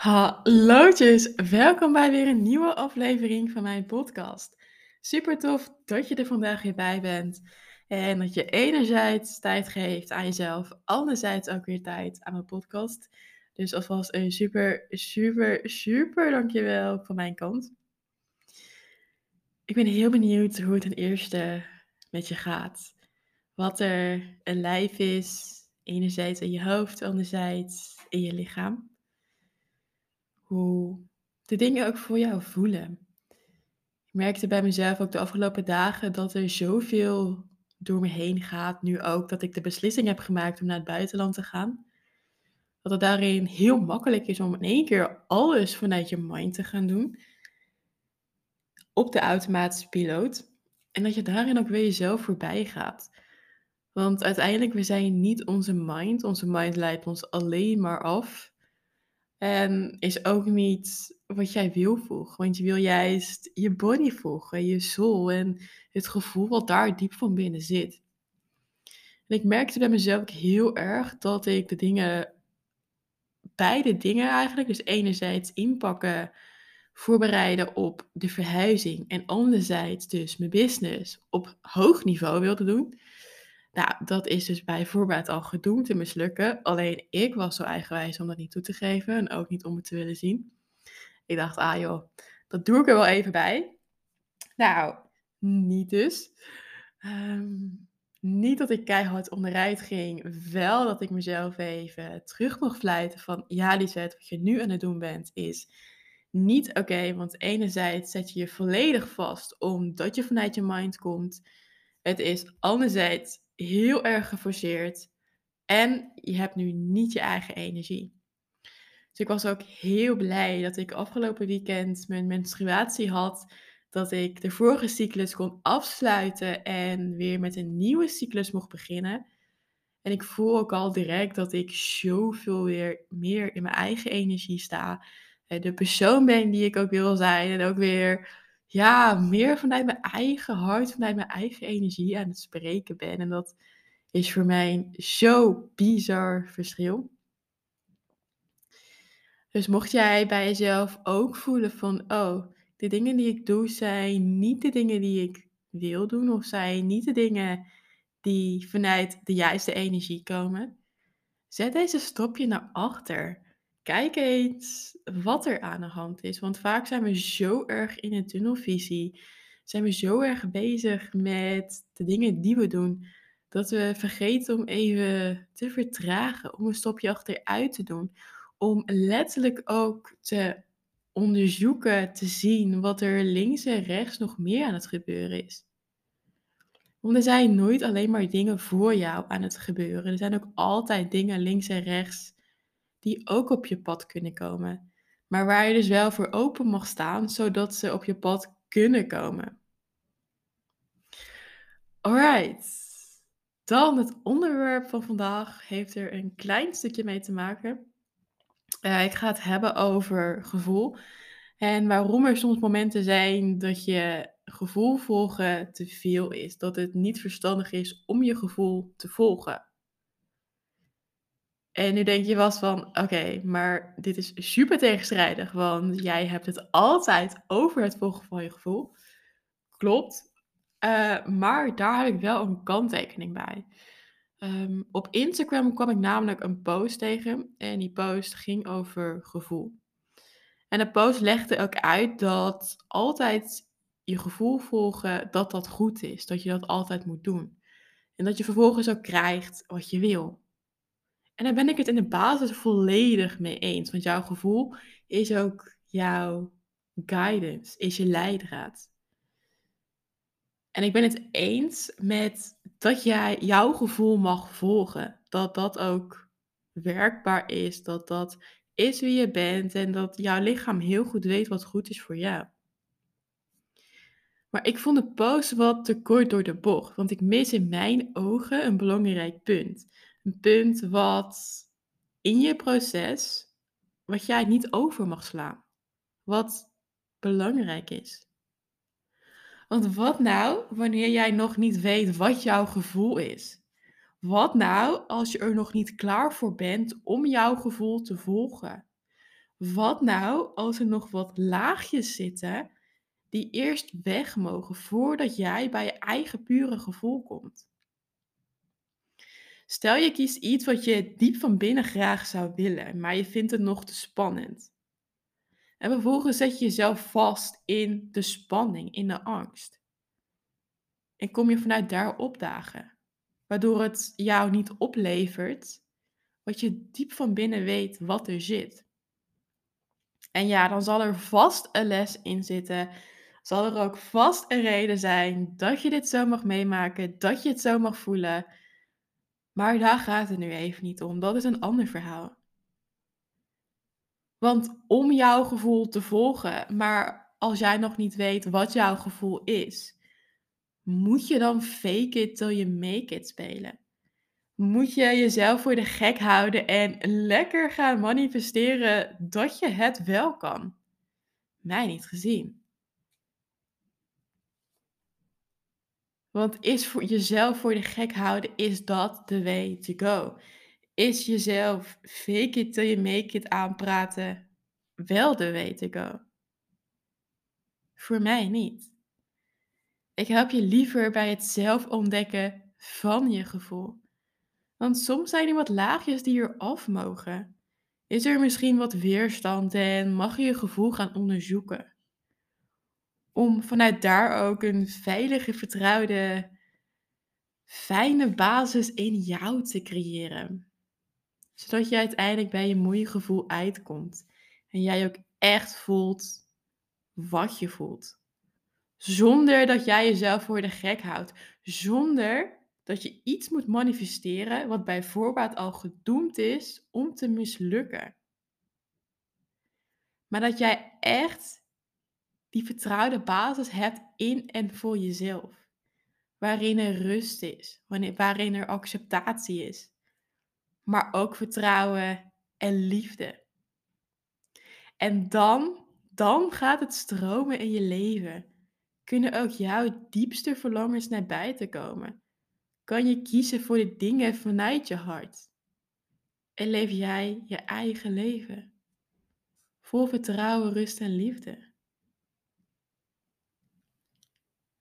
Hallootjes, welkom bij weer een nieuwe aflevering van mijn podcast. Super tof dat je er vandaag weer bij bent en dat je enerzijds tijd geeft aan jezelf, anderzijds ook weer tijd aan mijn podcast. Dus alvast een super, super, super dankjewel van mijn kant. Ik ben heel benieuwd hoe het ten eerste met je gaat. Wat er een lijf is, enerzijds in je hoofd, anderzijds in je lichaam hoe de dingen ook voor jou voelen. Ik merkte bij mezelf ook de afgelopen dagen dat er zoveel door me heen gaat. Nu ook dat ik de beslissing heb gemaakt om naar het buitenland te gaan. Dat het daarin heel makkelijk is om in één keer alles vanuit je mind te gaan doen. Op de automatische piloot. En dat je daarin ook weer jezelf voorbij gaat. Want uiteindelijk, we zijn niet onze mind. Onze mind leidt ons alleen maar af. En is ook niet wat jij wil volgen. Want je wil juist je body volgen, je soul en het gevoel wat daar diep van binnen zit. En ik merkte bij mezelf heel erg dat ik de dingen, beide dingen eigenlijk, dus enerzijds inpakken, voorbereiden op de verhuizing en anderzijds dus mijn business op hoog niveau wilde doen. Nou, dat is dus bij voorbaat al gedoemd te mislukken. Alleen ik was zo eigenwijs om dat niet toe te geven en ook niet om het te willen zien. Ik dacht, ah joh, dat doe ik er wel even bij. Nou, niet dus. Ehm, niet dat ik keihard onderuit ging. Wel dat ik mezelf even terug mocht fluiten van... Ja, Lisette, wat je nu aan het doen bent is niet oké. want enerzijds zet je je volledig vast omdat je vanuit je mind komt. Het is anderzijds heel erg geforceerd. En je hebt nu niet je eigen energie. Dus ik was ook heel blij dat ik afgelopen weekend mijn menstruatie had. Dat ik de vorige cyclus kon afsluiten en weer met een nieuwe cyclus mocht beginnen. En ik voel ook al direct dat ik zoveel weer meer in mijn eigen energie sta. Eh, de persoon ben die ik ook wil zijn. En ook weer ja, meer vanuit mijn eigen hart, vanuit mijn eigen energie aan het spreken ben. En dat is voor mij zo bizar verschil. Dus mocht jij bij jezelf ook voelen van, oh, de dingen die ik doe zijn niet de dingen die ik wil doen, of zijn niet de dingen die vanuit de juiste energie komen, zet deze stopje naar achter. Kijk eens wat er aan de hand is. Want vaak zijn we zo erg in een tunnelvisie. Zijn we zo erg bezig met de dingen die we doen. Dat we vergeten om even te vertragen. Om een stopje achteruit te doen. Om letterlijk ook te onderzoeken, te zien wat er links en rechts nog meer aan het gebeuren is. Want er zijn nooit alleen maar dingen voor jou aan het gebeuren. Er zijn ook altijd dingen links en rechts die ook op je pad kunnen komen. Maar waar je dus wel voor open mag staan, zodat ze op je pad kunnen komen. Alright. Dan het onderwerp van vandaag heeft er een klein stukje mee te maken. Uh, ik ga het hebben over gevoel. En waarom er soms momenten zijn dat je gevoel volgen te veel is. Dat het niet verstandig is om je gevoel te volgen. En nu denk je vast van, oké, maar dit is super tegenstrijdig, want jij hebt het altijd over het volgen van je gevoel. Klopt, uh, maar daar heb ik wel een kanttekening bij. Um, op Instagram kwam ik namelijk een post tegen en die post ging over gevoel. En de post legde ook uit dat altijd je gevoel volgen, dat dat goed is, dat je dat altijd moet doen. En dat je vervolgens ook krijgt wat je wil. En daar ben ik het in de basis volledig mee eens. Want jouw gevoel is ook jouw guidance, is je leidraad. En ik ben het eens met dat jij jouw gevoel mag volgen. Dat dat ook werkbaar is. Dat dat is wie je bent. En dat jouw lichaam heel goed weet wat goed is voor jou. Maar ik vond de post wat te kort door de bocht. Want ik mis in mijn ogen een belangrijk punt een punt wat in je proces, wat jij niet over mag slaan. Wat belangrijk is. Want wat nou wanneer jij nog niet weet wat jouw gevoel is? Wat nou als je er nog niet klaar voor bent om jouw gevoel te volgen? Wat nou als er nog wat laagjes zitten die eerst weg mogen voordat jij bij je eigen pure gevoel komt? Stel je kiest iets wat je diep van binnen graag zou willen, maar je vindt het nog te spannend. En vervolgens zet je jezelf vast in de spanning, in de angst. En kom je vanuit daar opdagen, waardoor het jou niet oplevert wat je diep van binnen weet wat er zit. En ja, dan zal er vast een les in zitten. Zal er ook vast een reden zijn dat je dit zo mag meemaken, dat je het zo mag voelen. Maar daar gaat het nu even niet om. Dat is een ander verhaal. Want om jouw gevoel te volgen, maar als jij nog niet weet wat jouw gevoel is, moet je dan fake it till you make it spelen? Moet je jezelf voor de gek houden en lekker gaan manifesteren dat je het wel kan? Mij niet gezien. Want is voor jezelf voor de gek houden, is dat the way to go? Is jezelf fake it till you make it aanpraten wel de way to go? Voor mij niet. Ik help je liever bij het zelf ontdekken van je gevoel. Want soms zijn er wat laagjes die er af mogen. Is er misschien wat weerstand en mag je je gevoel gaan onderzoeken? Om vanuit daar ook een veilige, vertrouwde, fijne basis in jou te creëren. Zodat je uiteindelijk bij je mooie gevoel uitkomt. En jij ook echt voelt wat je voelt. Zonder dat jij jezelf voor de gek houdt. Zonder dat je iets moet manifesteren wat bij voorbaat al gedoemd is om te mislukken. Maar dat jij echt die vertrouwde basis hebt in en voor jezelf. Waarin er rust is, waarin er acceptatie is. Maar ook vertrouwen en liefde. En dan, dan gaat het stromen in je leven. Kunnen ook jouw diepste verlangens naar buiten komen kan je kiezen voor de dingen vanuit je hart. En leef jij je eigen leven. Vol vertrouwen, rust en liefde.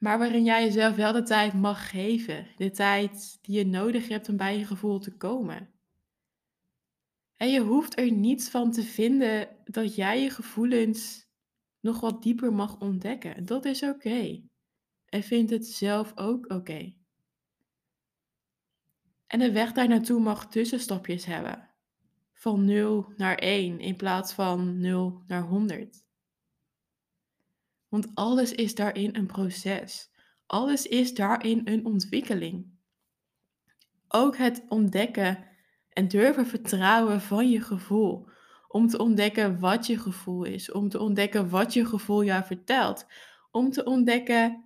Maar waarin jij jezelf wel de tijd mag geven. De tijd die je nodig hebt om bij je gevoel te komen. En je hoeft er niets van te vinden dat jij je gevoelens nog wat dieper mag ontdekken. Dat is oké. En vind het zelf ook oké. En de weg daar naartoe mag tussenstapjes hebben. Van 0 naar 1 in plaats van 0 naar 100. Want alles is daarin een proces. Alles is daarin een ontwikkeling. Ook het ontdekken en durven vertrouwen van je gevoel. Om te ontdekken wat je gevoel is. Om te ontdekken wat je gevoel jou vertelt. Om te ontdekken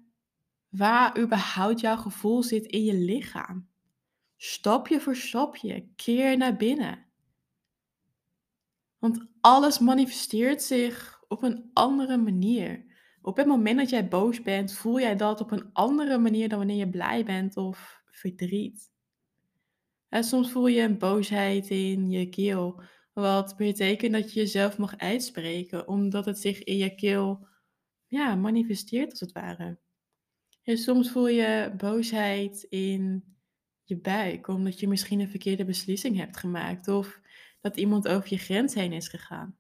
waar überhaupt jouw gevoel zit in je lichaam. Stapje voor stapje, keer naar binnen. Want alles manifesteert zich op een andere manier. Op het moment dat jij boos bent, voel jij dat op een andere manier dan wanneer je blij bent of verdriet. En soms voel je een boosheid in je keel, wat betekent dat je jezelf mag uitspreken, omdat het zich in je keel ja, manifesteert als het ware. En soms voel je boosheid in je buik, omdat je misschien een verkeerde beslissing hebt gemaakt of dat iemand over je grens heen is gegaan.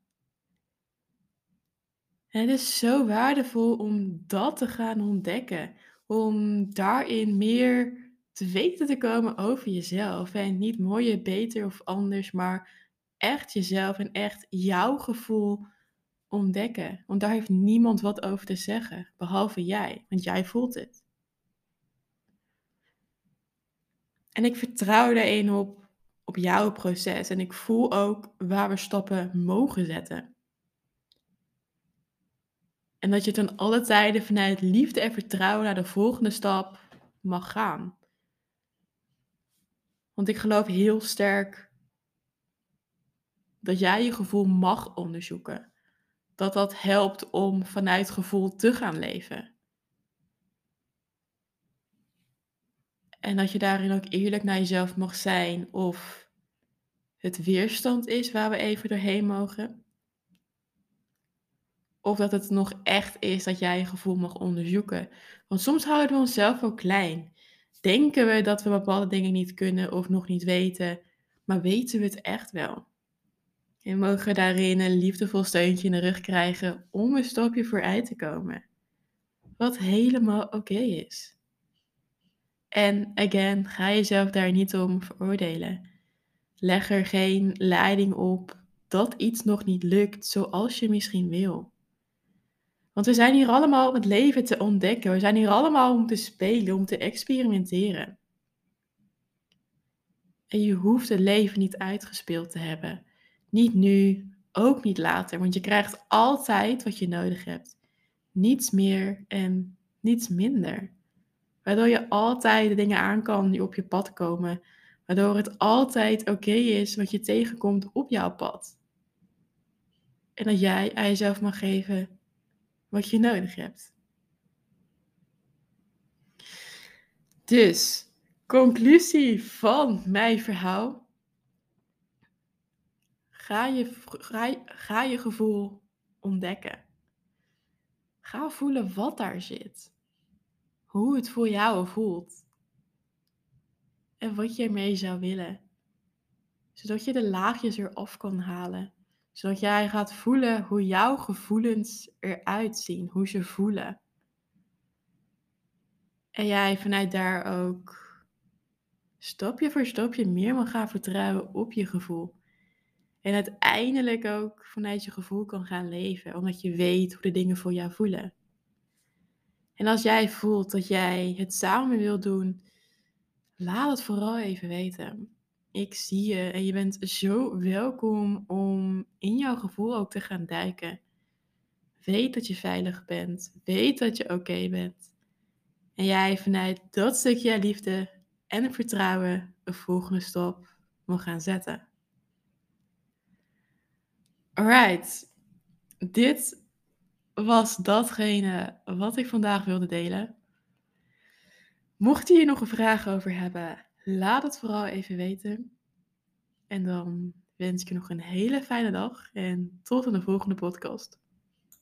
En het is zo waardevol om dat te gaan ontdekken, om daarin meer te weten te komen over jezelf en niet mooier, beter of anders, maar echt jezelf en echt jouw gevoel ontdekken. Want daar heeft niemand wat over te zeggen, behalve jij, want jij voelt het. En ik vertrouw daarin op, op jouw proces. En ik voel ook waar we stappen mogen zetten. En dat je ten alle tijden vanuit liefde en vertrouwen naar de volgende stap mag gaan. Want ik geloof heel sterk dat jij je gevoel mag onderzoeken. Dat dat helpt om vanuit gevoel te gaan leven. En dat je daarin ook eerlijk naar jezelf mag zijn of het weerstand is waar we even doorheen mogen. Of dat het nog echt is dat jij je gevoel mag onderzoeken. Want soms houden we onszelf ook klein. Denken we dat we bepaalde dingen niet kunnen of nog niet weten, maar weten we het echt wel? En mogen daarin een liefdevol steuntje in de rug krijgen om een stapje vooruit te komen. Wat helemaal oké is. En again, ga jezelf daar niet om veroordelen. Leg er geen leiding op dat iets nog niet lukt zoals je misschien wil. Want we zijn hier allemaal om het leven te ontdekken. We zijn hier allemaal om te spelen, om te experimenteren. En je hoeft het leven niet uitgespeeld te hebben. Niet nu, ook niet later, want je krijgt altijd wat je nodig hebt. Niets meer en niets minder. Waardoor je altijd de dingen aan kan die op je pad komen. Waardoor het altijd oké is wat je tegenkomt op jouw pad. En dat jij aan jezelf mag geven wat je nodig hebt. Dus, conclusie van mijn verhaal. Ga je, ga, je gevoel ontdekken. Ga voelen wat daar zit. Hoe het voor jou voelt. En wat je ermee zou willen. Zodat je de laagjes eraf kan halen zodat jij gaat voelen hoe jouw gevoelens eruit zien, hoe ze voelen. En jij vanuit daar ook stapje voor stapje meer mag gaan vertrouwen op je gevoel. En uiteindelijk ook vanuit je gevoel kan gaan leven, omdat je weet hoe de dingen voor jou voelen. En als jij voelt dat jij het samen wil doen, laat het vooral even weten ik zie je en je bent zo welkom om in jouw gevoel ook te gaan duiken. Weet dat je veilig bent. Weet dat je oké bent. En jij vanuit dat stukje liefde en vertrouwen een volgende stap mag gaan zetten. Alright, dit was datgene wat ik vandaag wilde delen. Mocht je hier nog een vraag over hebben, Laat het vooral even weten. En dan wens ik je nog een hele fijne dag en tot in de volgende podcast.